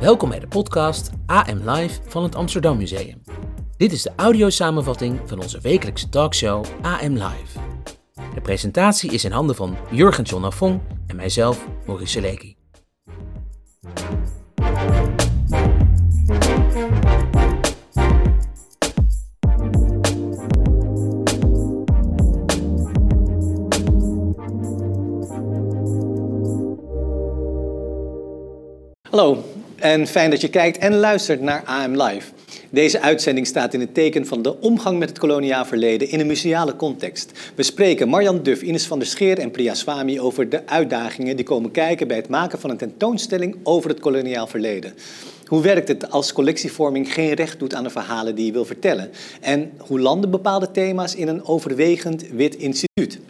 Welkom bij de podcast AM Live van het Amsterdam Museum. Dit is de audiosamenvatting van onze wekelijkse talkshow AM Live. De presentatie is in handen van Jurgen John en mijzelf, Maurice Seleki. Hallo en fijn dat je kijkt en luistert naar AM Live. Deze uitzending staat in het teken van de omgang met het koloniaal verleden in een museale context. We spreken Marjan Duff, Ines van der Scheer en Priya Swami over de uitdagingen die komen kijken bij het maken van een tentoonstelling over het koloniaal verleden. Hoe werkt het als collectievorming geen recht doet aan de verhalen die je wil vertellen? En hoe landen bepaalde thema's in een overwegend wit instituut?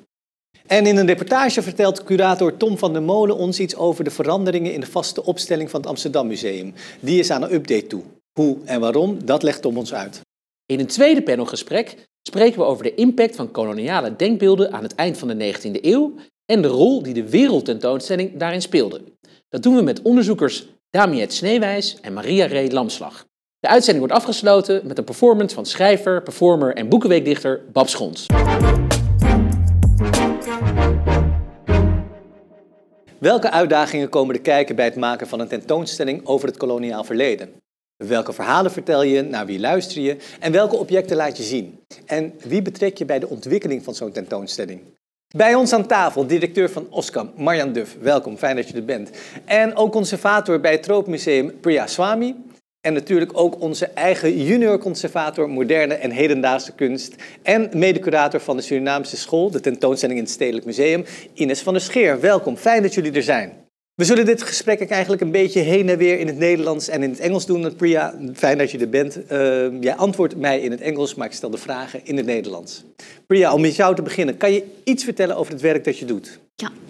En in een reportage vertelt curator Tom van der Molen ons iets over de veranderingen in de vaste opstelling van het Amsterdam Museum. Die is aan een update toe. Hoe en waarom, dat legt Tom ons uit. In een tweede panelgesprek spreken we over de impact van koloniale denkbeelden aan het eind van de 19e eeuw en de rol die de wereldtentoonstelling daarin speelde. Dat doen we met onderzoekers Damiet Sneewijs en Maria Ree Lamslag. De uitzending wordt afgesloten met een performance van schrijver, performer en boekenweekdichter Bab Schons. Welke uitdagingen komen er kijken bij het maken van een tentoonstelling over het koloniaal verleden? Welke verhalen vertel je, naar wie luister je en welke objecten laat je zien? En wie betrek je bij de ontwikkeling van zo'n tentoonstelling? Bij ons aan tafel, directeur van OSCAM, Marjan Duff. Welkom, fijn dat je er bent. En ook conservator bij het Tropenmuseum, Priya Swami. En natuurlijk ook onze eigen junior conservator moderne en hedendaagse kunst. En medecurator van de Surinaamse school, de tentoonstelling in het Stedelijk Museum, Ines van der Scheer. Welkom, fijn dat jullie er zijn. We zullen dit gesprek eigenlijk een beetje heen en weer in het Nederlands en in het Engels doen. Priya, fijn dat je er bent. Uh, jij antwoordt mij in het Engels, maar ik stel de vragen in het Nederlands. Priya, om met jou te beginnen, kan je iets vertellen over het werk dat je doet?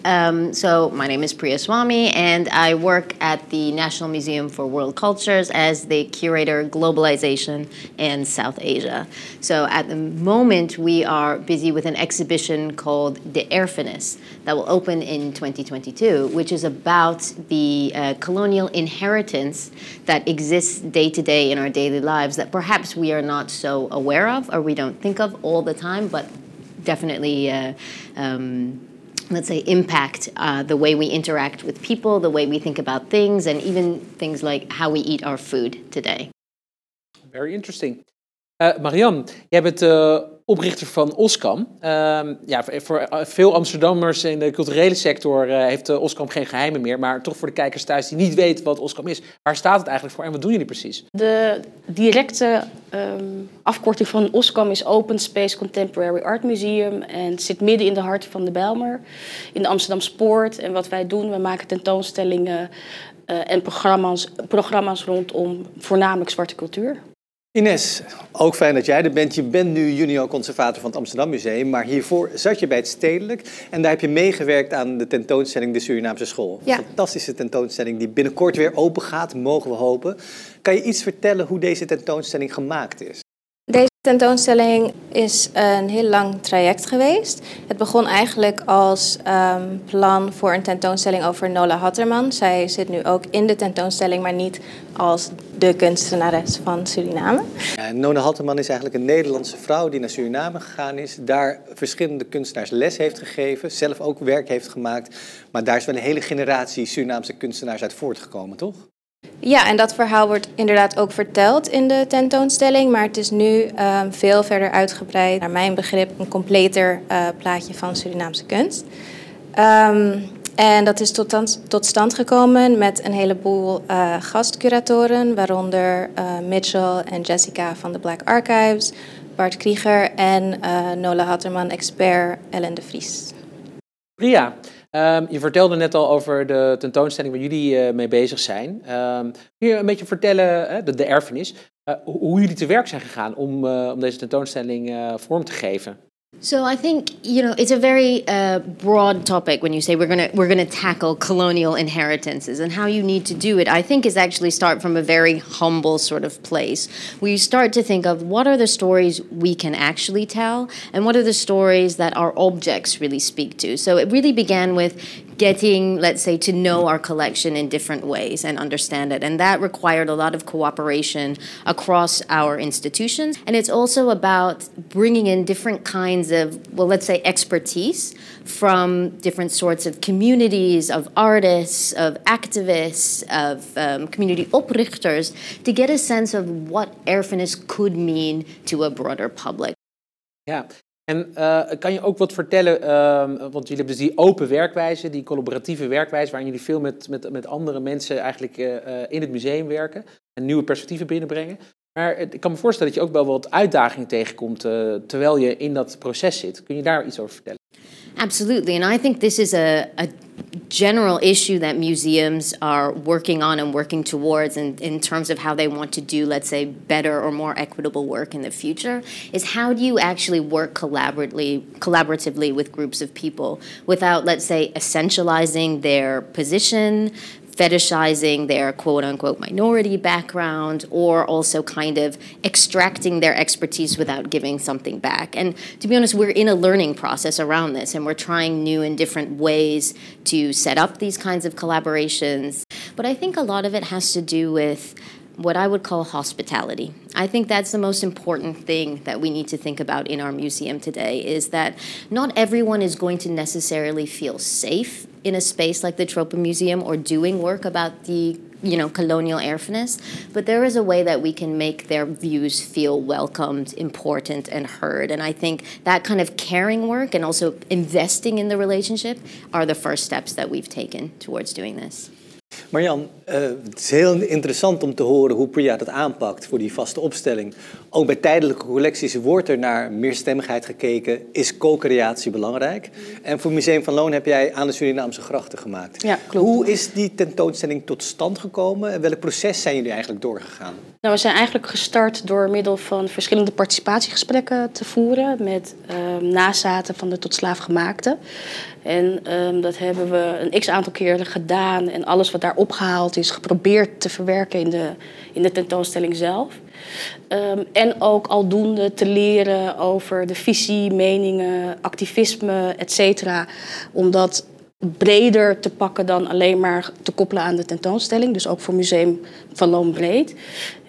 Um, so my name is Priya Swami, and I work at the National Museum for World Cultures as the curator globalization in South Asia. So at the moment, we are busy with an exhibition called The Airfiness that will open in 2022, which is about the uh, colonial inheritance that exists day to day in our daily lives that perhaps we are not so aware of or we don't think of all the time, but definitely. Uh, um, let's say, impact uh, the way we interact with people, the way we think about things, and even things like how we eat our food today. Very interesting. Uh, Marianne, jij bent uh, oprichter van OSCAM. Uh, ja, voor veel Amsterdammers in de culturele sector uh, heeft OSCAM geen geheimen meer. Maar toch voor de kijkers thuis die niet weten wat OSCAM is. Waar staat het eigenlijk voor en wat doen jullie precies? De directe um, afkorting van OSCAM is Open Space Contemporary Art Museum. En zit midden in de hart van de Bijlmer, in de Amsterdam Spoort. En wat wij doen, we maken tentoonstellingen uh, en programma's, programma's rondom voornamelijk zwarte cultuur. Ines, ook fijn dat jij er bent. Je bent nu junior conservator van het Amsterdam Museum, maar hiervoor zat je bij het Stedelijk en daar heb je meegewerkt aan de tentoonstelling De Surinaamse School. Ja. Fantastische tentoonstelling die binnenkort weer open gaat, mogen we hopen. Kan je iets vertellen hoe deze tentoonstelling gemaakt is? Tentoonstelling is een heel lang traject geweest. Het begon eigenlijk als um, plan voor een tentoonstelling over Nola Hatterman. Zij zit nu ook in de tentoonstelling, maar niet als de kunstenares van Suriname. Ja, Nola Hatterman is eigenlijk een Nederlandse vrouw die naar Suriname gegaan is. Daar verschillende kunstenaars les heeft gegeven, zelf ook werk heeft gemaakt. Maar daar is wel een hele generatie Surinaamse kunstenaars uit voortgekomen, toch? Ja, en dat verhaal wordt inderdaad ook verteld in de tentoonstelling, maar het is nu um, veel verder uitgebreid. Naar mijn begrip een completer uh, plaatje van Surinaamse kunst. Um, en dat is tot, tot, stand gekomen met een heleboel uh, gastcuratoren, waaronder uh, Mitchell en Jessica van de Black Archives, Bart Krieger en Nola Hatterman, expert Ellen de Vries. Priya, Um, je vertelde net al over de tentoonstelling waar jullie uh, mee bezig zijn. Um, kun je een beetje vertellen, de, erfenis, uh, hoe jullie te werk zijn gegaan om, om deze tentoonstelling vorm te geven? So I think you know it's a very uh, broad topic when you say we're gonna we're gonna tackle colonial inheritances and how you need to do it. I think is actually start from a very humble sort of place where you start to think of what are the stories we can actually tell and what are the stories that our objects really speak to. So it really began with getting, let's say, to know our collection in different ways and understand it. And that required a lot of cooperation across our institutions. And it's also about bringing in different kinds of, well, let's say, expertise from different sorts of communities, of artists, of activists, of um, community oprichters, to get a sense of what erfenis could mean to a broader public. Ja, En uh, kan je ook wat vertellen, uh, want jullie hebben dus die open werkwijze, die collaboratieve werkwijze, waarin jullie veel met, met, met andere mensen eigenlijk uh, in het museum werken en nieuwe perspectieven binnenbrengen. Maar ik kan me voorstellen dat je ook wel wat uitdagingen tegenkomt terwijl je in dat proces zit. Kun je daar iets over vertellen? Absolutely. And I think this is a, a general issue that museums are working on and working towards in, in terms of how they want to do, let's say, better or more equitable work in the future is how do you actually work collaboratively, collaboratively with groups of people without, let's say, essentializing their position, fetishizing their quote unquote minority background or also kind of extracting their expertise without giving something back. And to be honest, we're in a learning process around this and we're trying new and different ways to set up these kinds of collaborations. But I think a lot of it has to do with what I would call hospitality. I think that's the most important thing that we need to think about in our museum today is that not everyone is going to necessarily feel safe in a space like the Tropen Museum or doing work about the you know colonial erfenis but there is a way that we can make their views feel welcomed important and heard. And i think that kind of caring work and also investing in the relationship are the first steps that we've taken towards doing this Marjan, uh, het is heel interessant om te horen hoe Priya dat aanpakt voor die vaste opstelling. Ook bij tijdelijke collecties wordt er naar meerstemmigheid gekeken. Is co-creatie belangrijk? En voor Museum van Loon heb jij aan de Surinaamse grachten gemaakt. Ja, klopt. Hoe is die tentoonstelling tot stand gekomen? En welk proces zijn jullie eigenlijk doorgegaan? Nou, we zijn eigenlijk gestart door middel van verschillende participatiegesprekken te voeren met uh, nazaten van de tot slaaf gemaakte. En um, dat hebben we een x aantal keren gedaan. En alles wat daar opgehaald is, geprobeerd te verwerken in de, in de tentoonstelling zelf. Um, en ook aldoende te leren over de visie, meningen, activisme, et cetera. Omdat breder te pakken dan alleen maar te koppelen aan de tentoonstelling. Dus ook voor Museum van Loon Breed.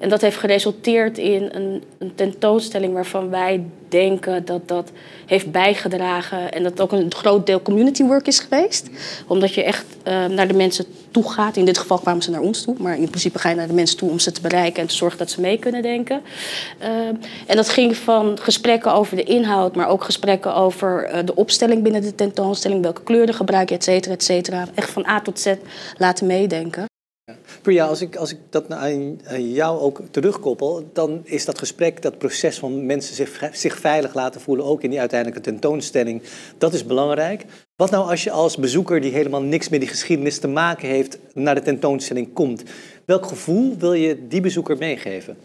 En dat heeft geresulteerd in een, een, tentoonstelling waarvan wij denken dat dat heeft bijgedragen en dat ook een groot deel community work is geweest. Omdat je echt uh, naar de mensen toe gaat. In dit geval kwamen ze naar ons toe, maar in principe ga je naar de mensen toe om ze te bereiken en te zorgen dat ze mee kunnen denken. Uh, en dat ging van gesprekken over de inhoud, maar ook gesprekken over uh, de opstelling binnen de tentoonstelling, welke kleuren gebruik je, et cetera, et cetera. Echt van A tot Z laten meedenken. Priya, als ik, als ik dat aan jou ook terugkoppel, dan is dat gesprek, dat proces van mensen zich, zich veilig laten voelen, ook in die uiteindelijke tentoonstelling, dat is belangrijk. Wat nou als je als bezoeker die helemaal niks met die geschiedenis te maken heeft, naar de tentoonstelling komt? Welk gevoel wil je die bezoeker meegeven?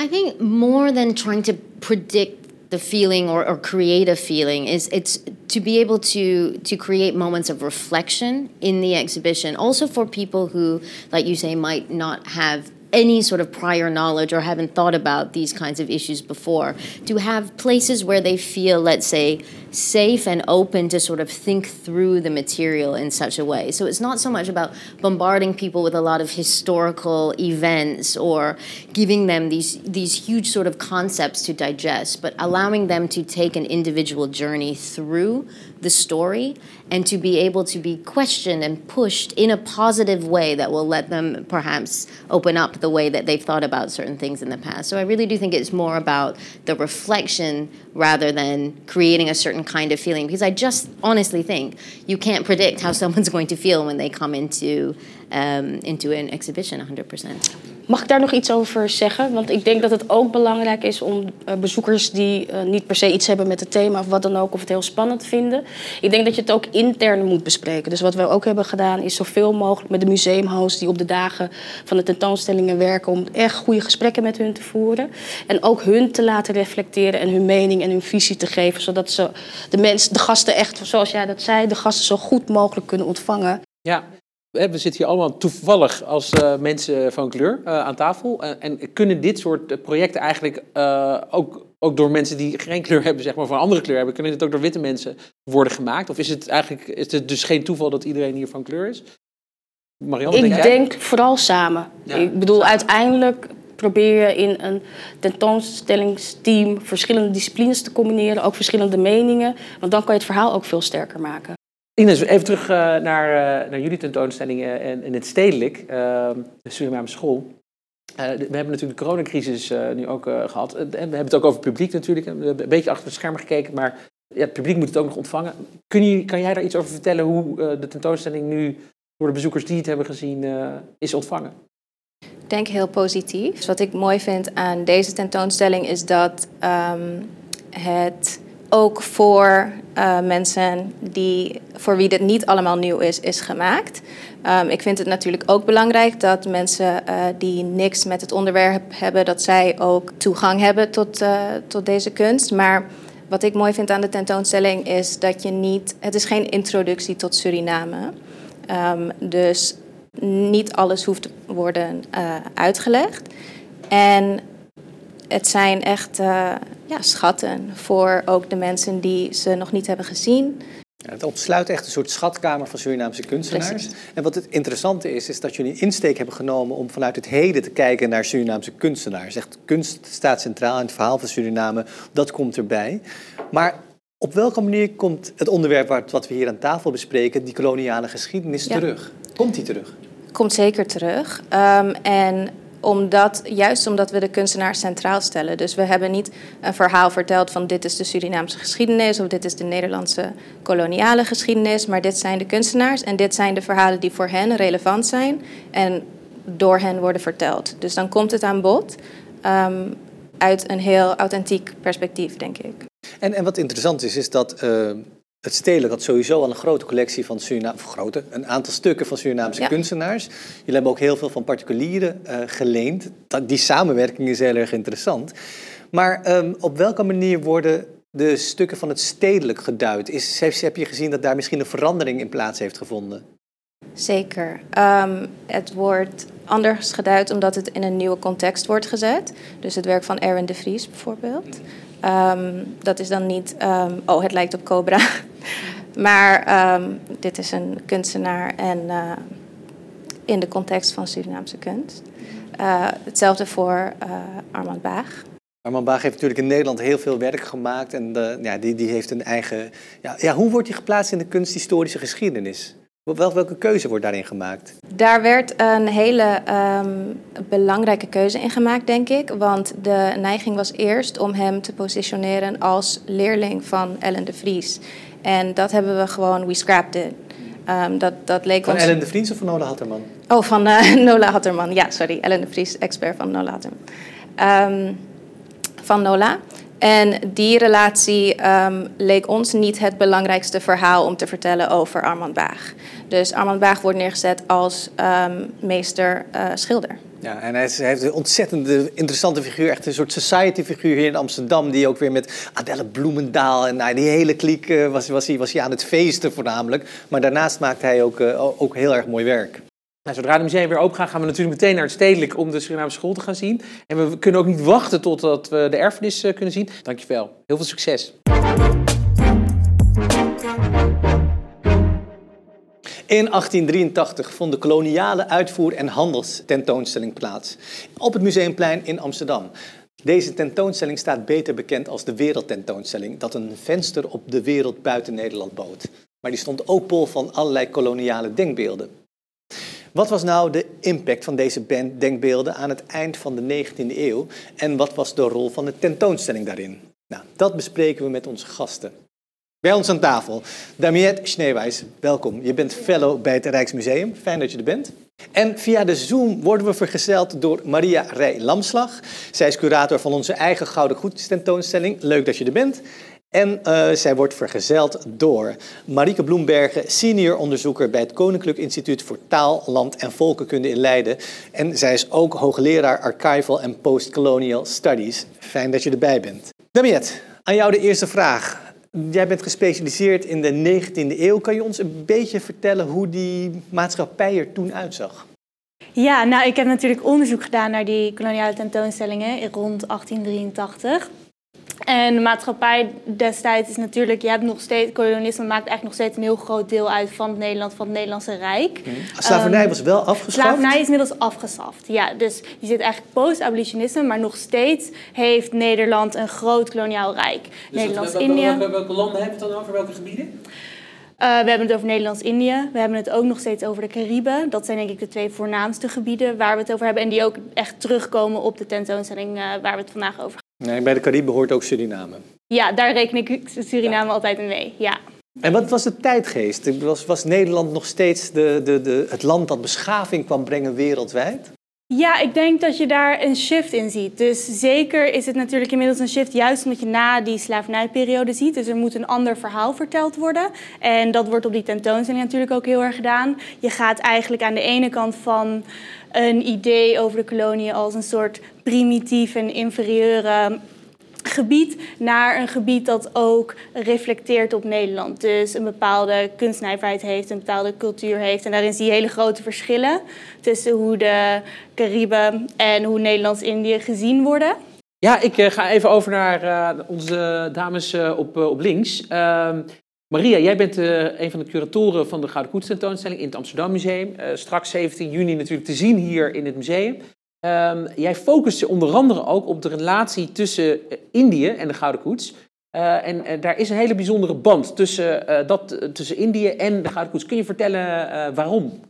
I think more than trying to predict the feeling or, or create a feeling is it's to be able to to create moments of reflection in the exhibition. Also for people who like you say might not have any sort of prior knowledge or haven't thought about these kinds of issues before to have places where they feel let's say safe and open to sort of think through the material in such a way. So it's not so much about bombarding people with a lot of historical events or giving them these these huge sort of concepts to digest, but allowing them to take an individual journey through the story and to be able to be questioned and pushed in a positive way that will let them perhaps open up the way that they've thought about certain things in the past. So I really do think it's more about the reflection rather than creating a certain kind of feeling because I just honestly think you can't predict how someone's going to feel when they come into um, into an exhibition 100%. Mag ik daar nog iets over zeggen? Want ik denk dat het ook belangrijk is om uh, bezoekers die uh, niet per se iets hebben met het thema of wat dan ook, of het heel spannend vinden. Ik denk dat je het ook intern moet bespreken. Dus wat we ook hebben gedaan is zoveel mogelijk met de museumhosts die op de dagen van de tentoonstellingen werken, om echt goede gesprekken met hun te voeren. En ook hun te laten reflecteren en hun mening en hun visie te geven, zodat ze de mensen, de gasten echt, zoals jij dat zei, de gasten zo goed mogelijk kunnen ontvangen. Ja, we zitten hier allemaal toevallig als uh, mensen van kleur uh, aan tafel. Uh, en kunnen dit soort projecten eigenlijk ook, ook door mensen die geen kleur hebben, zeg maar, van andere kleur hebben, kunnen dit ook door witte mensen worden gemaakt? Of is het eigenlijk is het dus geen toeval dat iedereen hier van kleur is? Marianne, ik denk, denk vooral samen. Ja, ik bedoel, uiteindelijk probeer je in een tentoonstellingsteam verschillende disciplines te combineren, ook verschillende meningen. Want dan kan je het verhaal ook veel sterker maken. Ines, even terug uh, naar, uh, naar jullie tentoonstelling in, in het stedelijk, uh, de Suriname School. we hebben natuurlijk de coronacrisis nu ook gehad. En we hebben het ook over het publiek natuurlijk. We hebben een beetje achter het scherm gekeken, maar ja, het publiek moet het ook nog ontvangen. Kun je, kan jij daar iets over vertellen hoe de tentoonstelling nu door de bezoekers die het hebben gezien is ontvangen? Ik denk heel positief. Wat ik mooi vind aan deze tentoonstelling is dat um, het ook voor uh, mensen die, voor wie dit niet allemaal nieuw is, is gemaakt. Um, ik vind het natuurlijk ook belangrijk dat mensen uh, die niks met het onderwerp hebben, dat zij ook toegang hebben tot, uh, tot deze kunst. Maar wat ik mooi vind aan de tentoonstelling is dat je niet, het is geen introductie tot Suriname. Um, dus niet alles hoeft te worden uitgelegd. En het zijn echt uh, ja, schatten voor ook de mensen die ze nog niet hebben gezien. Ja, het ontsluit echt een soort schatkamer van Surinaamse kunstenaars. Precies. En wat het interessante is, is dat jullie een insteek hebben genomen om vanuit het heden te kijken naar Surinaamse kunstenaars. Echt, kunst staat centraal in het verhaal van Suriname, dat komt erbij. Maar op welke manier komt het onderwerp wat we hier aan tafel bespreken, die koloniale geschiedenis, ja. terug? Komt die terug? Komt zeker terug. Um, en omdat, juist omdat we de kunstenaar centraal stellen. Dus we hebben niet een verhaal verteld van dit is de Surinaamse geschiedenis of dit is de Nederlandse koloniale geschiedenis, maar dit zijn de kunstenaars en dit zijn de verhalen die voor hen relevant zijn en door hen worden verteld. Dus dan komt het aan bod um, uit een heel authentiek perspectief, denk ik. En, en wat interessant is, is dat uh, het stedelijk had sowieso al een grote collectie van Suriname, of grote, een aantal stukken van Surinaamse ja. kunstenaars. Jullie hebben ook heel veel van particulieren uh, geleend. Dat, die samenwerking is heel erg interessant. Maar um, op welke manier worden de stukken van het stedelijk geduid? Is, heb je gezien dat daar misschien een verandering in plaats heeft gevonden? Zeker. Um, het wordt anders geduid omdat het in een nieuwe context wordt gezet. Dus het werk van Erwin de Vries bijvoorbeeld. Um, dat is dan niet, um, oh het lijkt op Cobra. Maar um, dit is een kunstenaar en uh, in de context van Surinaamse kunst. Uh, hetzelfde voor uh, Armand Baag. Armand Baag heeft natuurlijk in Nederland heel veel werk gemaakt. En de, ja, die, die heeft een eigen. Ja, ja, hoe wordt hij geplaatst in de kunsthistorische geschiedenis? Wel, welke keuze wordt daarin gemaakt? Daar werd een hele um, belangrijke keuze in gemaakt, denk ik. Want de neiging was eerst om hem te positioneren als leerling van Ellen de Vries. En dat hebben we gewoon, we scrapped it. Um, dat, dat leek van ons... Ellen de Vries of van Nola Hatterman? Oh, van uh, Nola Hatterman. Ja, sorry. Ellen de Vries, expert van Nola Hatterman. Um, van Nola. En die relatie um, leek ons niet het belangrijkste verhaal om te vertellen over Armand Baag. Dus Armand Baag wordt neergezet als um, meester uh, schilder. Ja, en hij, heeft een ontzettend interessante figuur. Echt een soort society-figuur hier in Amsterdam. Die ook weer met Adelle Bloemendaal en nou, die hele kliek uh, was, was, hij, was hij aan het feesten voornamelijk. Maar daarnaast maakt hij ook, uh, ook heel erg mooi werk. Nou, zodra de musea weer open gaan, gaan we natuurlijk meteen naar het stedelijk om de Surinaamse school te gaan zien. En we kunnen ook niet wachten totdat we de erfenis uh, kunnen zien. Dankjewel. Heel veel succes. In 1883 vond de koloniale uitvoer- en handelstentoonstelling plaats op het Museumplein in Amsterdam. Deze tentoonstelling staat beter bekend als de Wereldtentoonstelling, dat een venster op de wereld buiten Nederland bood. Maar die stond ook bol van allerlei koloniale denkbeelden. Wat was nou de impact van deze denkbeelden aan het eind van de 19e eeuw en wat was de rol van de tentoonstelling daarin? Nou, dat bespreken we met onze gasten. Bij ons aan tafel, Damiette Schneewijs, welkom. Je bent fellow bij het Rijksmuseum, fijn dat je er bent. En via de Zoom worden we vergezeld door Maria Rij Lamslag. Zij is curator van onze eigen Gouden Goed tentoonstelling. Leuk dat je er bent. En uh, zij wordt vergezeld door Marieke Bloembergen, senior onderzoeker bij het Koninklijk Instituut voor Taal, Land en Volkenkunde in Leiden. En zij is ook hoogleraar Archival en Postcolonial Studies. Fijn dat je erbij bent. Damiette, aan jou de eerste vraag. Jij bent gespecialiseerd in de 19e eeuw. Kan je ons een beetje vertellen hoe die maatschappij er toen uitzag? Ja, nou, ik heb natuurlijk onderzoek gedaan naar die koloniale tentoonstellingen rond 1883. En de maatschappij destijds is natuurlijk, je hebt nog steeds, kolonialisme maakt eigenlijk nog steeds een heel groot deel uit van het Nederland, van het Nederlandse Rijk. Mm. Slavernij was wel afgeschaft? Slavernij is inmiddels afgeschaft, ja. Dus je zit eigenlijk post-abolitionisme, maar nog steeds heeft Nederland een groot koloniaal rijk. Dus Nederlands-Indië. Welke, welke, landen hebben we het dan over? Welke gebieden? Uh, we hebben het over Nederlands-Indië. We hebben het ook nog steeds over de Cariben. Dat zijn denk ik de twee voornaamste gebieden waar we het over hebben. En die ook echt terugkomen op de tentoonstelling uh, waar we het vandaag over Nee, bij de Cariben hoort ook Suriname. Ja, daar reken ik Suriname altijd in mee. Ja. En wat was de tijdgeest? Was, was Nederland nog steeds de, de, de, het land dat beschaving kwam brengen wereldwijd? Ja, ik denk dat je daar een shift in ziet. Dus zeker is het natuurlijk inmiddels een shift, juist omdat je na die slavernijperiode ziet. Dus er moet een ander verhaal verteld worden. En dat wordt op die tentoonstelling natuurlijk ook heel erg gedaan. Je gaat eigenlijk aan de ene kant van een idee over de kolonie als een soort primitief en inferieure gebied naar een gebied dat ook reflecteert op Nederland. Dus een bepaalde kunstnijverheid heeft, een bepaalde cultuur heeft. En daarin zie je hele grote verschillen tussen hoe de Cariben en hoe Nederlands-Indië gezien worden. Ja, ik uh, ga even over naar uh, onze dames uh, op, op links. Ehm, Maria, jij bent een van de curatoren van de Gouden Koets tentoonstelling in het Amsterdam Museum. straks 17 juni natuurlijk te zien hier in het museum. Um, jij focust je onder andere ook op de relatie tussen eh, Indië en de Gouden Koets. Uh, en uh, daar is een hele bijzondere band tussen, dat, tussen Indië en de Gouden Koets. Kun je vertellen waarom?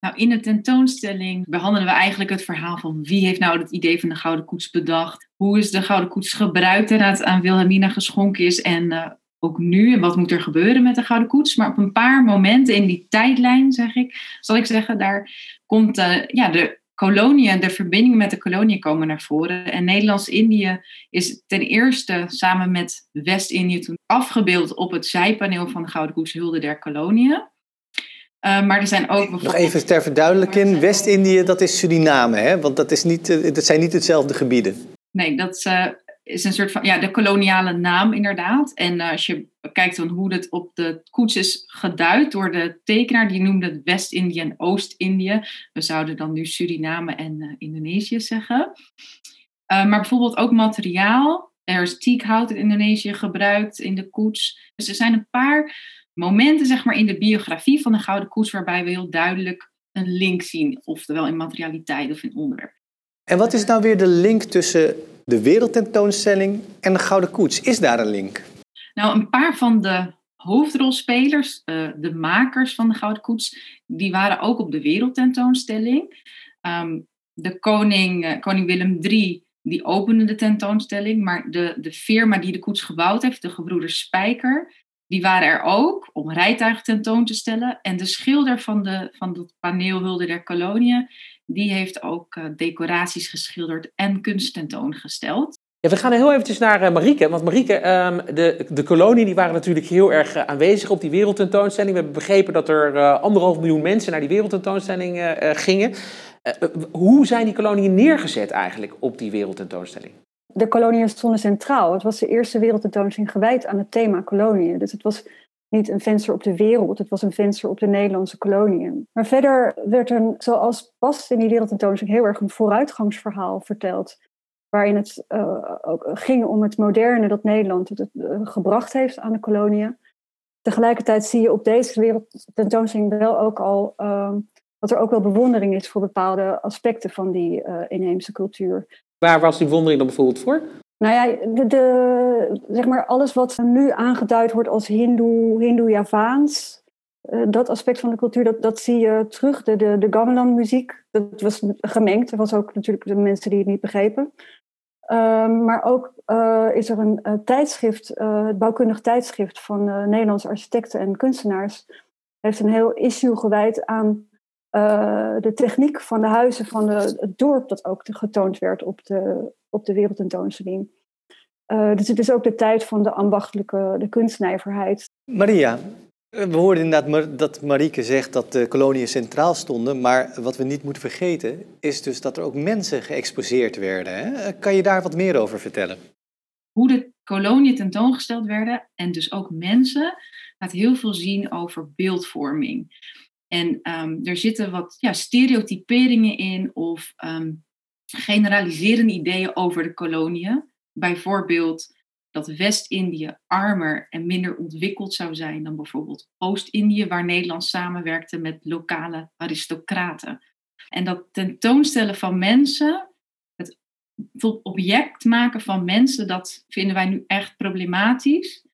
Nou, in de tentoonstelling behandelen we eigenlijk het verhaal van wie heeft nou het idee van de Gouden Koets bedacht. Hoe is de Gouden Koets gebruikt en het aan Wilhelmina geschonken is en ook nu en wat moet er gebeuren met de Gouden Koets. Maar op een paar momenten in die tijdlijn, zeg ik, zal ik zeggen, daar komt ja, de koloniën, de verbindingen met de koloniën komen naar voren. En Nederlands-Indië is ten eerste samen met West-Indië toen afgebeeld op het zijpaneel van de Gouden Koets Hulde der Koloniën. Uh, maar er zijn ook Nog even ter verduidelijking, West-Indië dat is Suriname, hè? want dat, is niet, eh, dat zijn niet hetzelfde gebieden. Nee, dat uh, is een soort van, ja, de koloniale naam inderdaad. En uh, als je kijkt van hoe het op de koets is geduid door de tekenaar, die noemde het West-Indië en Oost-Indië. We zouden dan nu Suriname en uh, Indonesië zeggen. Uh, maar bijvoorbeeld ook materiaal. Er is teakhout in Indonesië gebruikt in de koets. Dus er zijn een paar momenten zeg maar, in de biografie van de Gouden Koets waarbij we heel duidelijk een link zien. Oftewel in materialiteit of in onderwerp. En wat is nou weer de link tussen de wereldtentoonstelling en de Gouden Koets. Is daar een link? Nou, een paar van de hoofdrolspelers, uh, de makers van de Gouden Koets, die waren ook op de wereldtentoonstelling. Um, de koning, uh, koning Willem III, die opende de tentoonstelling, maar de, de firma die de koets gebouwd heeft, de gebroeders Spijker, die waren er ook om rijtuigen tentoon te stellen. En de schilder van, de, van het paneel Hulde der Koloniën, die heeft ook uh, decoraties geschilderd en kunst tentoongesteld. Ja, we gaan heel eventjes naar uh, Marieke. Want Marieke, um, de, de kolonie die waren natuurlijk heel erg uh, aanwezig op die wereldtentoonstelling. We hebben begrepen dat er anderhalf miljoen mensen naar die wereldtentoonstelling gingen. hoe zijn die koloniën neergezet eigenlijk op die wereldtentoonstelling? De koloniën stonden centraal. Het was de eerste wereldtentoonstelling gewijd aan het thema koloniën. Dus het was niet een venster op de wereld, het was een venster op de Nederlandse koloniën. Maar verder werd er, zoals past in die wereldtentoonstelling, heel erg een vooruitgangsverhaal verteld. Waarin het uh, ook ging om het moderne dat Nederland het, uh, gebracht heeft aan de koloniën. Tegelijkertijd zie je op deze wereldtentoonstelling wel ook al uh, dat er ook wel bewondering is voor bepaalde aspecten van die inheemse cultuur. Waar was die bewondering dan bijvoorbeeld voor? Nou ja, de, zeg maar alles wat nu aangeduid wordt als Hindoe, Hindoe-Javaans, uh, dat aspect van de cultuur, dat, dat zie je terug. De, de, de gamelan-muziek, dat was gemengd. Er was ook natuurlijk de mensen die het niet begrepen. Ehm, maar ook is er een tijdschrift, het bouwkundig tijdschrift van Nederlandse architecten en kunstenaars, heeft een heel issue gewijd aan de techniek van de huizen van de, het dorp dat ook getoond werd op de, op de wereldtentoonstelling. Uh, dus het is ook de tijd van de ambachtelijke, de kunstnijverheid. Maria, we hoorden inderdaad dat Marieke zegt dat de koloniën centraal stonden, maar wat we niet moeten vergeten is dus dat er ook mensen geëxposeerd werden. Hè? Kan je daar wat meer over vertellen? Hoe de koloniën tentoongesteld werden en dus ook mensen, laat heel veel zien over beeldvorming. En um, er zitten wat ja, stereotyperingen in of um, generaliserende ideeën over de koloniën. Bijvoorbeeld dat West-Indië armer en minder ontwikkeld zou zijn dan bijvoorbeeld Oost-Indië, waar Nederland samenwerkte met lokale aristocraten. En dat tentoonstellen van mensen, het tot object maken van mensen, dat vinden wij nu echt problematisch.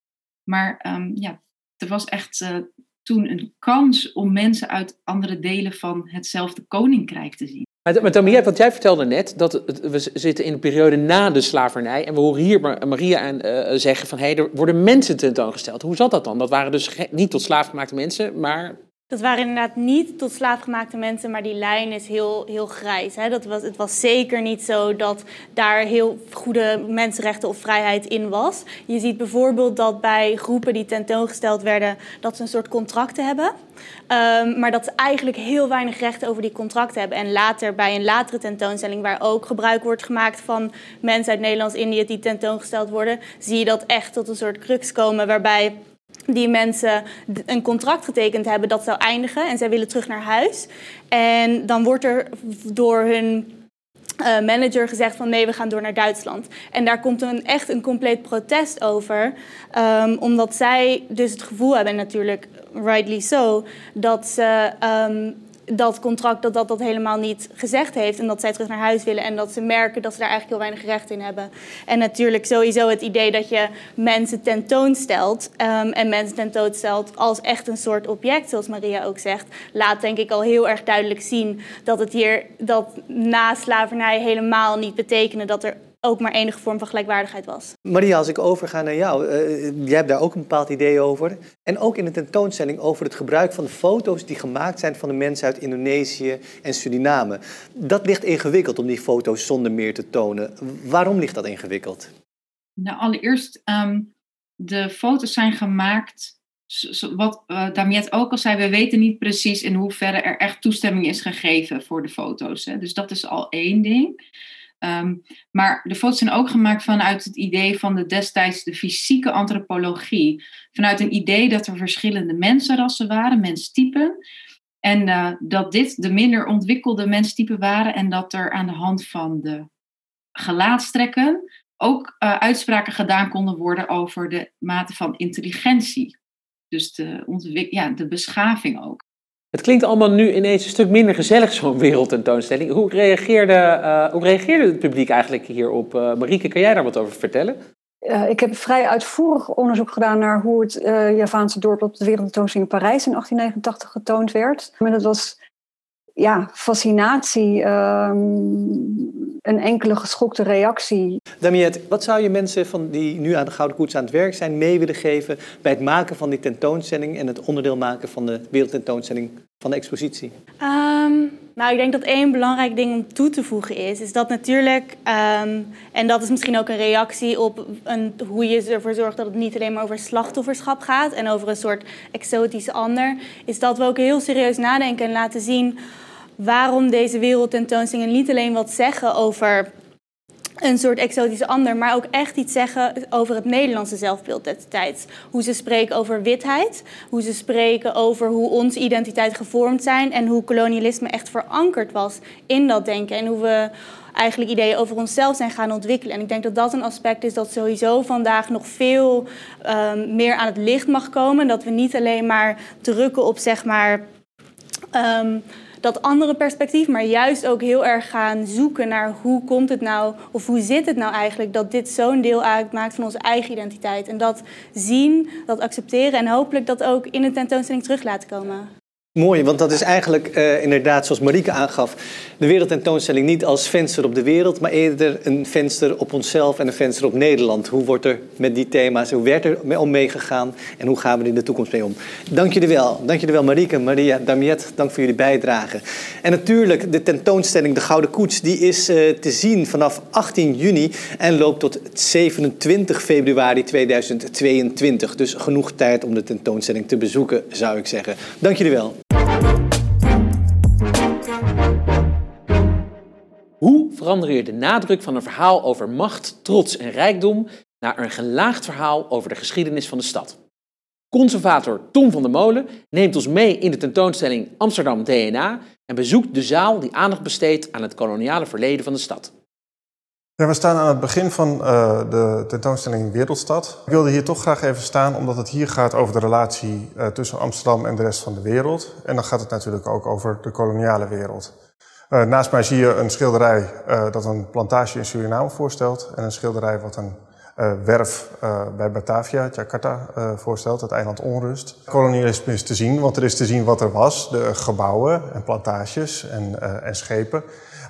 Maar um, ja, er was echt uh, toen een kans om mensen uit andere delen van hetzelfde koninkrijk te zien. Maar, Tamia, wat jij vertelde net, dat we zitten in een periode na de slavernij. En we horen hier Maria aan, uh, zeggen van, hé, hey, er worden mensen tentoongesteld. Hoe zat dat dan? Dat waren dus niet tot slaafgemaakte mensen, maar dat waren inderdaad niet tot slaafgemaakte mensen, maar die lijn is heel, heel grijs. Hè? Dat was, het was zeker niet zo dat daar heel goede mensenrechten of vrijheid in was. Je ziet bijvoorbeeld dat bij groepen die tentoongesteld werden, dat ze een soort contracten hebben. Um, maar dat ze eigenlijk heel weinig rechten over die contracten hebben. En later, bij een latere tentoonstelling, waar ook gebruik wordt gemaakt van mensen uit Nederlands-Indië die tentoongesteld worden, zie je dat echt tot een soort crux komen waarbij die mensen een contract getekend hebben dat zou eindigen en zij willen terug naar huis. En dan wordt er door hun uh, manager gezegd van nee, we gaan door naar Duitsland. En daar komt een, echt een compleet protest over, um, omdat zij dus het gevoel hebben, natuurlijk rightly so, dat ze um, dat contract dat, dat dat helemaal niet gezegd heeft. En dat zij terug naar huis willen. En dat ze merken dat ze daar eigenlijk heel weinig recht in hebben. En natuurlijk sowieso het idee dat je mensen tentoonstelt. Um, en mensen tentoonstelt als echt een soort object, zoals Maria ook zegt. Laat denk ik al heel erg duidelijk zien dat het hier dat na slavernij helemaal niet betekende dat er ook maar enige vorm van gelijkwaardigheid was. Maria, als ik overga naar jou, uh, jij hebt daar ook een bepaald idee over. En ook in de tentoonstelling over het gebruik van de foto's die gemaakt zijn van de mensen uit Indonesië en Suriname. Dat ligt ingewikkeld om die foto's zonder meer te tonen. Waarom ligt dat ingewikkeld? Nou, allereerst, um, de foto's zijn gemaakt wat uh, Damiet ook al zei, we weten niet precies in hoeverre er echt toestemming is gegeven voor de foto's. Hè. Dus dat is al één ding. Um, maar de foto's zijn ook gemaakt vanuit het idee van de destijds de fysieke antropologie. Vanuit een idee dat er verschillende mensenrassen waren, menstypen. En uh, dat dit de minder ontwikkelde menstypen waren. En dat er aan de hand van de gelaatstrekken ook uh, uitspraken gedaan konden worden over de mate van intelligentie. Dus de, ja, de beschaving ook. Het klinkt allemaal nu ineens een stuk minder gezellig, zo'n wereldtentoonstelling. Hoe reageerde, uh, hoe reageerde het publiek eigenlijk hierop? Uh, Marieke, kan jij daar wat over vertellen? Uh, ik heb vrij uitvoerig onderzoek gedaan naar hoe het Javaanse dorp op de wereldtentoonstelling in Parijs in 1889 getoond werd. En dat was ja, fascinatie, um, een enkele geschokte reactie. Damiette, wat zou je mensen van die nu aan de Gouden Koets aan het werk zijn mee willen geven bij het maken van die tentoonstelling en het onderdeel maken van de wereldtentoonstelling van de expositie? Um, nou, ik denk dat één belangrijk ding om toe te voegen is, is dat natuurlijk, um, en dat is misschien ook een reactie op een, hoe je ervoor zorgt dat het niet alleen maar over slachtofferschap gaat en over een soort exotische ander, is dat we ook heel serieus nadenken en laten zien waarom deze wereldtentoonstellingen niet alleen wat zeggen over een soort exotische ander, maar ook echt iets zeggen over het Nederlandse zelfbeeld destijds. Hoe ze spreken over witheid, hoe ze spreken over hoe onze identiteit gevormd zijn en hoe kolonialisme echt verankerd was in dat denken en hoe we eigenlijk ideeën over onszelf zijn gaan ontwikkelen. En ik denk dat dat een aspect is dat sowieso vandaag nog veel um, meer aan het licht mag komen. Dat we niet alleen maar drukken op zeg maar. Um, dat andere perspectief, maar juist ook heel erg gaan zoeken naar hoe komt het nou, of hoe zit het nou eigenlijk dat dit zo'n deel uitmaakt van onze eigen identiteit. En dat zien, dat accepteren en hopelijk dat ook in een tentoonstelling terug laten komen. Mooi, want dat is eigenlijk uh, inderdaad, zoals Marieke aangaf, de wereldtentoonstelling niet als venster op de wereld, maar eerder een venster op onszelf en een venster op Nederland. Hoe wordt er met die thema's, hoe werd er om meegegaan en hoe gaan we er in de toekomst mee om? Dank jullie wel. Dank jullie wel Marieke, Maria, Damiet, dank voor jullie bijdrage. En natuurlijk, de tentoonstelling De Gouden Koets, die is uh, te zien vanaf 18 juni en loopt tot 27 februari 2022. Dus genoeg tijd om de tentoonstelling te bezoeken, zou ik zeggen. Dank jullie wel. Hoe verander je de nadruk van een verhaal over macht, trots en rijkdom naar een gelaagd verhaal over de geschiedenis van de stad? Conservator Tom van der Molen neemt ons mee in de tentoonstelling Amsterdam DNA en bezoekt de zaal die aandacht besteedt aan het koloniale verleden van de stad. We staan aan het begin van uh, de tentoonstelling Wereldstad. Ik wilde hier toch graag even staan, omdat het hier gaat over de relatie uh, tussen Amsterdam en de rest van de wereld. En dan gaat het natuurlijk ook over de koloniale wereld. Uh, naast mij zie je een schilderij dat een plantage in Suriname voorstelt. En een schilderij wat een werf bij Batavia, Jakarta, voorstelt, het eiland Onrust. Kolonialisme is te zien, want er is te zien wat er was. De gebouwen en plantages en, en schepen.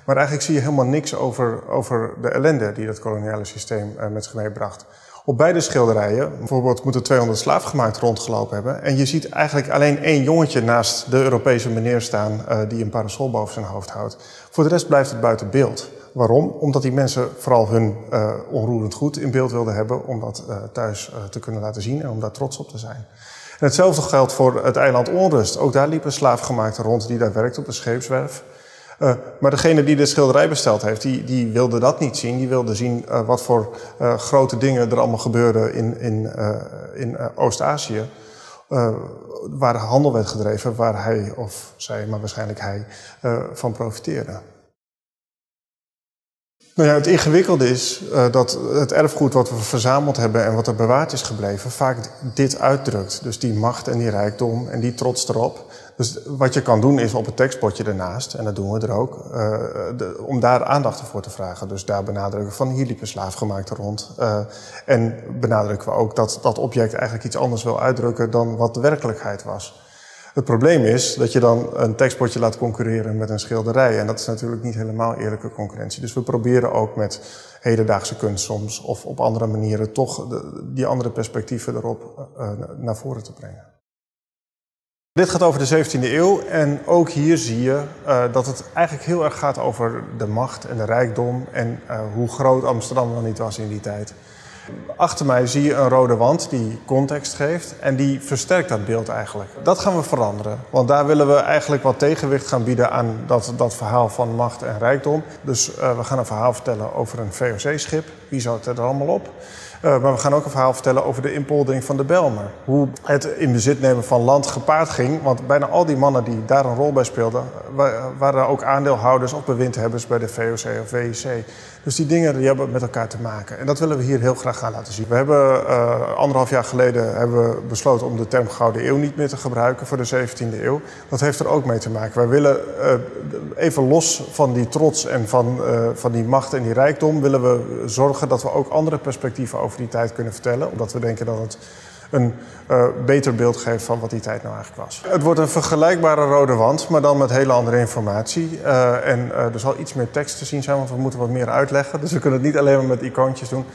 Maar eigenlijk zie je helemaal niks over, over de ellende die dat koloniale systeem uh, met zich meebracht. Op beide schilderijen, bijvoorbeeld moeten 200 slaafgemaakt rondgelopen hebben. En je ziet eigenlijk alleen één jongetje naast de Europese meneer staan uh, die een parasol boven zijn hoofd houdt. Voor de rest blijft het buiten beeld. Waarom? Omdat die mensen vooral hun uh, onroerend goed in beeld wilden hebben om dat thuis te kunnen laten zien en om daar trots op te zijn. En hetzelfde geldt voor het eiland Onrust. Ook daar liepen slaafgemaakte rond die daar werkte op de scheepswerf. Uh, maar degene die de schilderij besteld heeft, die, die wilde dat niet zien. Die wilde zien uh, wat voor uh, grote dingen er allemaal gebeurden in, in, in Oost-Azië. waar handel werd gedreven, waar hij of zij, maar waarschijnlijk hij, van profiteerde. Nou ja, het ingewikkelde is dat het erfgoed wat we verzameld hebben en wat er bewaard is gebleven, vaak dit uitdrukt. Dus die macht en die rijkdom en die trots erop. Dus wat je kan doen is op het tekstbordje ernaast, en dat doen we er ook, de, om daar aandacht voor te vragen. Dus daar benadrukken van hier liepen slaafgemaakte rond. Uh, en benadrukken we ook dat dat object eigenlijk iets anders wil uitdrukken dan wat de werkelijkheid was. Het probleem is dat je dan een tekstbordje laat concurreren met een schilderij. En dat is natuurlijk niet helemaal eerlijke concurrentie. Dus we proberen ook met hedendaagse kunst soms of op andere manieren toch die andere perspectieven erop uh, naar voren te brengen. Dit gaat over de 17e eeuw en ook hier zie je uh, dat het eigenlijk heel erg gaat over de macht en de rijkdom en uh, hoe groot Amsterdam wel niet was in die tijd. Achter mij zie je een rode wand die context geeft en die versterkt dat beeld eigenlijk. Dat gaan we veranderen, want daar willen we eigenlijk wat tegenwicht gaan bieden aan dat, dat verhaal van macht en rijkdom. Dus uh, we gaan een verhaal vertellen over een VOC-schip. Wie zat er allemaal op? Uh, maar we gaan ook een verhaal vertellen over de inpoldering van de Belmer. Hoe het in bezit nemen van land gepaard ging. Want bijna al die mannen die daar een rol bij speelden... waren ook aandeelhouders of bewindhebbers bij de VOC of VIC. Dus die dingen die hebben met elkaar te maken. En dat willen we hier heel graag gaan laten zien. We hebben uh, anderhalf jaar geleden hebben we besloten om de term Gouden Eeuw niet meer te gebruiken voor de 17e eeuw. Dat heeft er ook mee te maken. Wij willen uh, even los van die trots en van, uh, van die macht en die rijkdom... willen we zorgen dat we ook andere perspectieven over die tijd kunnen vertellen. Omdat we denken dat het een uh, beter beeld geeft van wat die tijd nou eigenlijk was. Het wordt een vergelijkbare rode wand, maar dan met hele andere informatie. Uh, en uh, er zal iets meer tekst te zien zijn, want we moeten wat meer uitleggen. Dus we kunnen het niet alleen maar met icoontjes doen.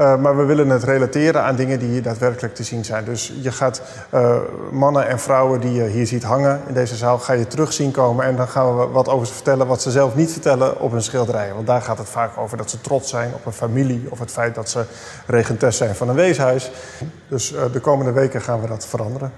Uh, maar we willen het relateren aan dingen die hier daadwerkelijk te zien zijn. Dus je gaat uh, mannen en vrouwen die je hier ziet hangen in deze zaal, ga je terug zien komen. En dan gaan we wat over ze vertellen wat ze zelf niet vertellen op hun schilderijen. Want daar gaat het vaak over dat ze trots zijn op een familie of het feit dat ze regentes zijn van een weeshuis. Dus uh, de komende weken gaan we dat veranderen.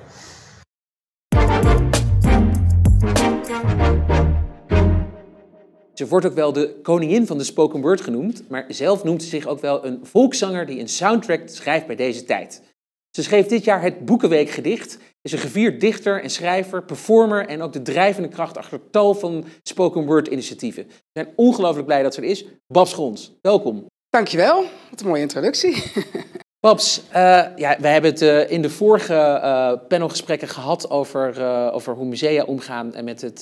Ze wordt ook wel de koningin van de spoken word genoemd, maar zelf noemt ze zich ook wel een volkszanger die een soundtrack schrijft bij deze tijd. Ze schreef dit jaar het Boekenweekgedicht, is een gevierd dichter en schrijver, performer en ook de drijvende kracht achter tal van spoken word initiatieven. We zijn ongelooflijk blij dat ze er is. Bab Schons, welkom. Dankjewel, wat een mooie introductie. Babs, uh, ja, we hebben het uh, in de vorige uh, panelgesprekken gehad over, over hoe musea omgaan met het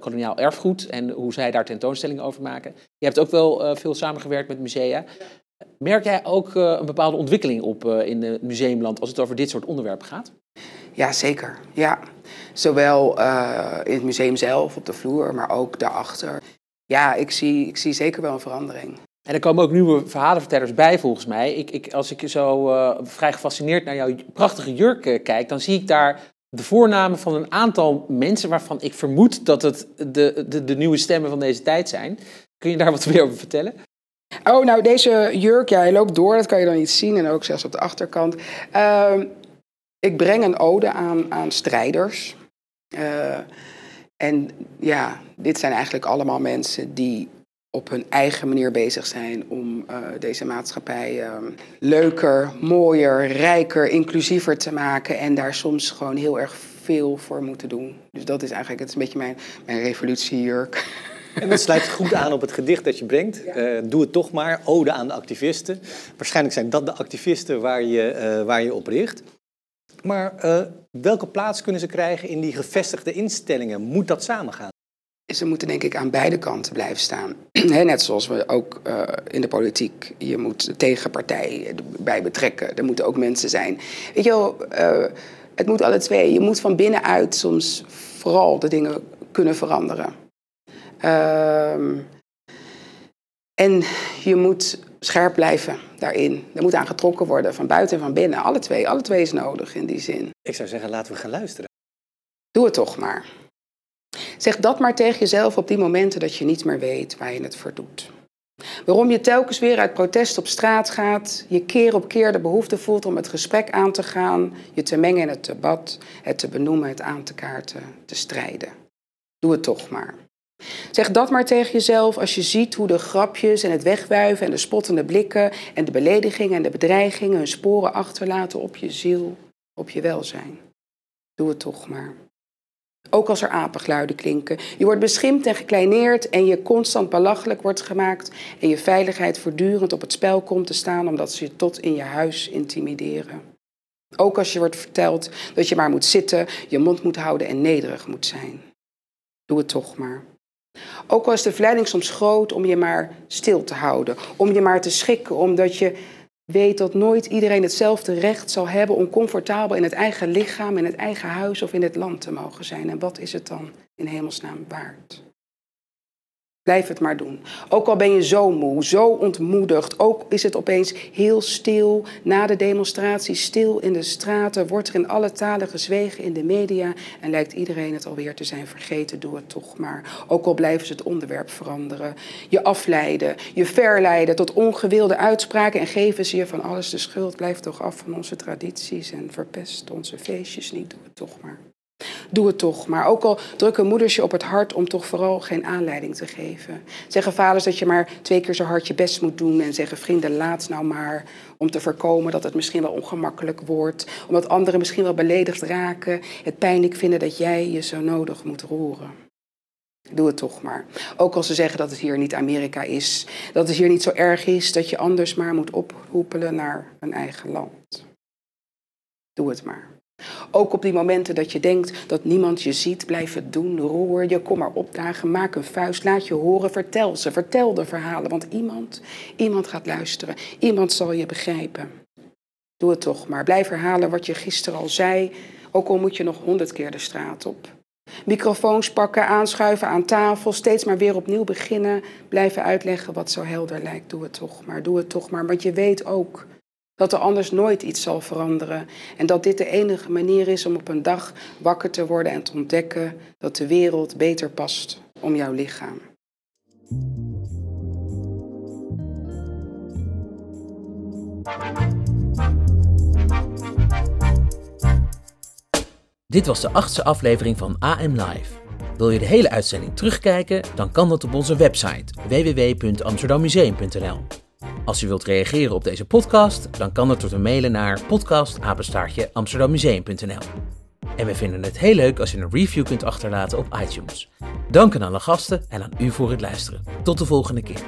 koloniaal erfgoed en hoe zij daar tentoonstellingen over maken. Je hebt ook wel veel samengewerkt met musea. Merk jij ook een bepaalde ontwikkeling op in het museumland als het over dit soort onderwerpen gaat? Ja, zeker. Ja. Zowel in het museum zelf, op de vloer, maar ook daarachter. Ja, ik zie, ik zie zeker wel een verandering. En er komen ook nieuwe verhalenvertellers bij, volgens mij. Ik, ik, als ik zo uh, vrij gefascineerd naar jouw prachtige jurk uh, kijk, dan zie ik daar de voornamen van een aantal mensen waarvan ik vermoed dat het de, de, de nieuwe stemmen van deze tijd zijn. Kun je daar wat meer over vertellen? Oh, nou, deze jurk, ja, loopt door, dat kan je dan niet zien. En ook zelfs op de achterkant. Uh, ik breng een ode aan, aan strijders. Uh, en ja, dit zijn eigenlijk allemaal mensen die op hun eigen manier bezig zijn om uh, deze maatschappij uh, leuker, mooier, rijker, inclusiever te maken. En daar soms gewoon heel erg veel voor moeten doen. Dus dat is eigenlijk, het is een beetje mijn, mijn revolutiejurk. En dat sluit goed aan op het gedicht dat je brengt. Ja. Uh, doe het toch maar, ode aan de activisten. Waarschijnlijk zijn dat de activisten waar je, waar je op richt. Maar welke plaats kunnen ze krijgen in die gevestigde instellingen? Moet dat samengaan? Ze moeten denk ik aan beide kanten blijven staan. Net zoals we ook uh, in de politiek, je moet de tegenpartij bij betrekken. Er moeten ook mensen zijn. Weet je wel, uh, het moet alle twee. Je moet van binnenuit soms vooral de dingen kunnen veranderen. Uh, en je moet scherp blijven daarin. Er moet aan getrokken worden, van buiten en van binnen. Alle twee, alle twee is nodig in die zin. Ik zou zeggen, laten we gaan luisteren. Doe het toch maar. Zeg dat maar tegen jezelf op die momenten dat je niet meer weet waar je het voor doet. Waarom je telkens weer uit protest op straat gaat, je keer op keer de behoefte voelt om het gesprek aan te gaan, je te mengen in het debat, het te benoemen, het aan te kaarten, te strijden. Doe het toch maar. Zeg dat maar tegen jezelf als je ziet hoe de grapjes en het wegwuiven en de spottende blikken en de beledigingen en de bedreigingen hun sporen achterlaten op je ziel, op je welzijn. Doe het toch maar. Ook als er apengeluiden klinken. Je wordt beschimpt en gekleineerd en je constant belachelijk wordt gemaakt. En je veiligheid voortdurend op het spel komt te staan omdat ze je tot in je huis intimideren. Ook als je wordt verteld dat je maar moet zitten, je mond moet houden en nederig moet zijn. Doe het toch maar. Ook al is de verleiding soms groot om je maar stil te houden, om je maar te schikken, omdat je weet dat nooit iedereen hetzelfde recht zal hebben om comfortabel in het eigen lichaam, in het eigen huis of in het land te mogen zijn. En wat is het dan in hemelsnaam waard? Blijf het maar doen. Ook al ben je zo moe, zo ontmoedigd, ook is het opeens heel stil na de demonstratie, stil in de straten, wordt er in alle talen gezwegen in de media en lijkt iedereen het alweer te zijn vergeten, doe het toch maar. Ook al blijven ze het onderwerp veranderen, je afleiden, je verleiden tot ongewilde uitspraken en geven ze je van alles de schuld. Blijf toch af van onze tradities en verpest onze feestjes niet, doe het toch maar. Doe het toch. Maar ook al drukken moeders je op het hart om toch vooral geen aanleiding te geven. Zeggen vaders dat je maar twee keer zo hard je best moet doen. En zeggen vrienden, laat nou maar. Om te voorkomen dat het misschien wel ongemakkelijk wordt. Omdat anderen misschien wel beledigd raken. Het pijnlijk vinden dat jij je zo nodig moet roeren. Doe het toch maar. Ook als ze zeggen dat het hier niet Amerika is. Dat het hier niet zo erg is dat je anders maar moet oproepelen naar een eigen land. Doe het maar. Ook op die momenten dat je denkt dat niemand je ziet, blijf het doen, roer je, kom maar opdagen, maak een vuist, laat je horen, vertel ze, vertel de verhalen, want iemand, iemand gaat luisteren, iemand zal je begrijpen. Doe het toch maar, blijf herhalen wat je gisteren al zei, ook al moet je nog honderd keer de straat op. Microfoons pakken, aanschuiven aan tafel, steeds maar weer opnieuw beginnen, blijven uitleggen wat zo helder lijkt. Doe het toch maar, doe het toch maar, want je weet ook dat er anders nooit iets zal veranderen. En dat dit de enige manier is om op een dag wakker te worden en te ontdekken dat de wereld beter past om jouw lichaam. Dit was de achtste aflevering van AM Live. Wil je de hele uitzending terugkijken? Dan kan dat op onze website www.amsterdammuseum.nl. Als je wilt reageren op deze podcast, dan kan dat door te mailen naar podcast@amsterdammuseum.nl. En we vinden het heel leuk als je een review kunt achterlaten op iTunes. Dank aan alle gasten en aan u voor het luisteren. Tot de volgende keer.